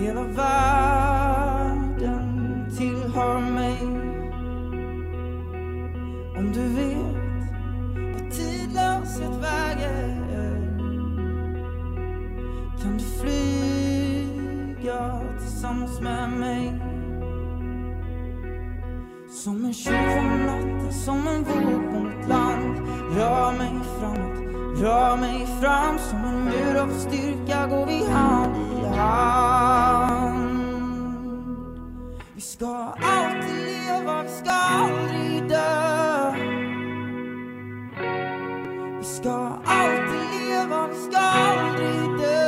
Hela världen tillhör mig. Om du vet vad tidlöshet väger kan du flyga tillsammans med mig. Som en tjuv om natten, som en våg mot land. Rör mig framåt, rör mig fram. Som en mur av styrka går vi hand i hand Vi ska alltid leva, vi ska aldrig dö. Vi ska alltid leva, vi ska aldrig dö.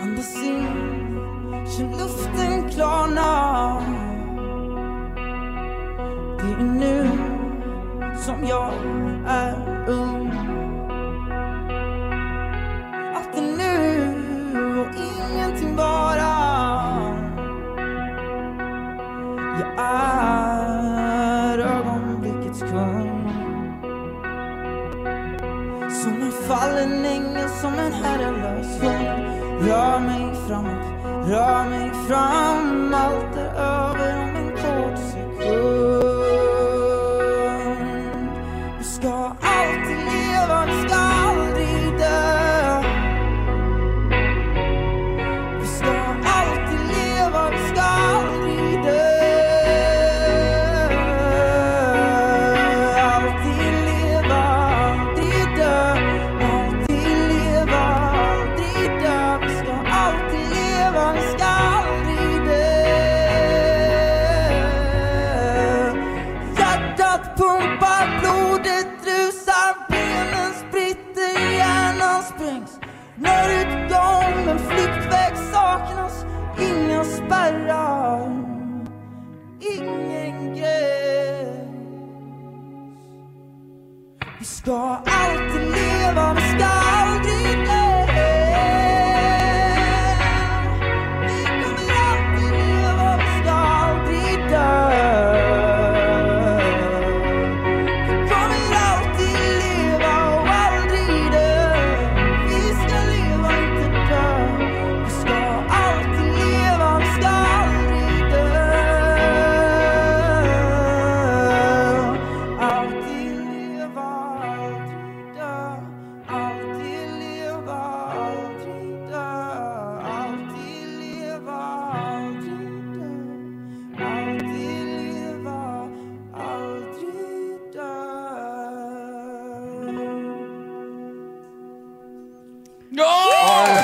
Andas in, känn luften klarna. Det är nu som jag är ung. Allt är nu och ingenting bara. Jag är ögonblickets kung. Som en fallen ängel, som en herrelös hund Rör mig framåt, rör mig fram Allt är hjärnan sprängs en flyktväg saknas Inga spärrar, ingen gräns. Vi ska alltid leva,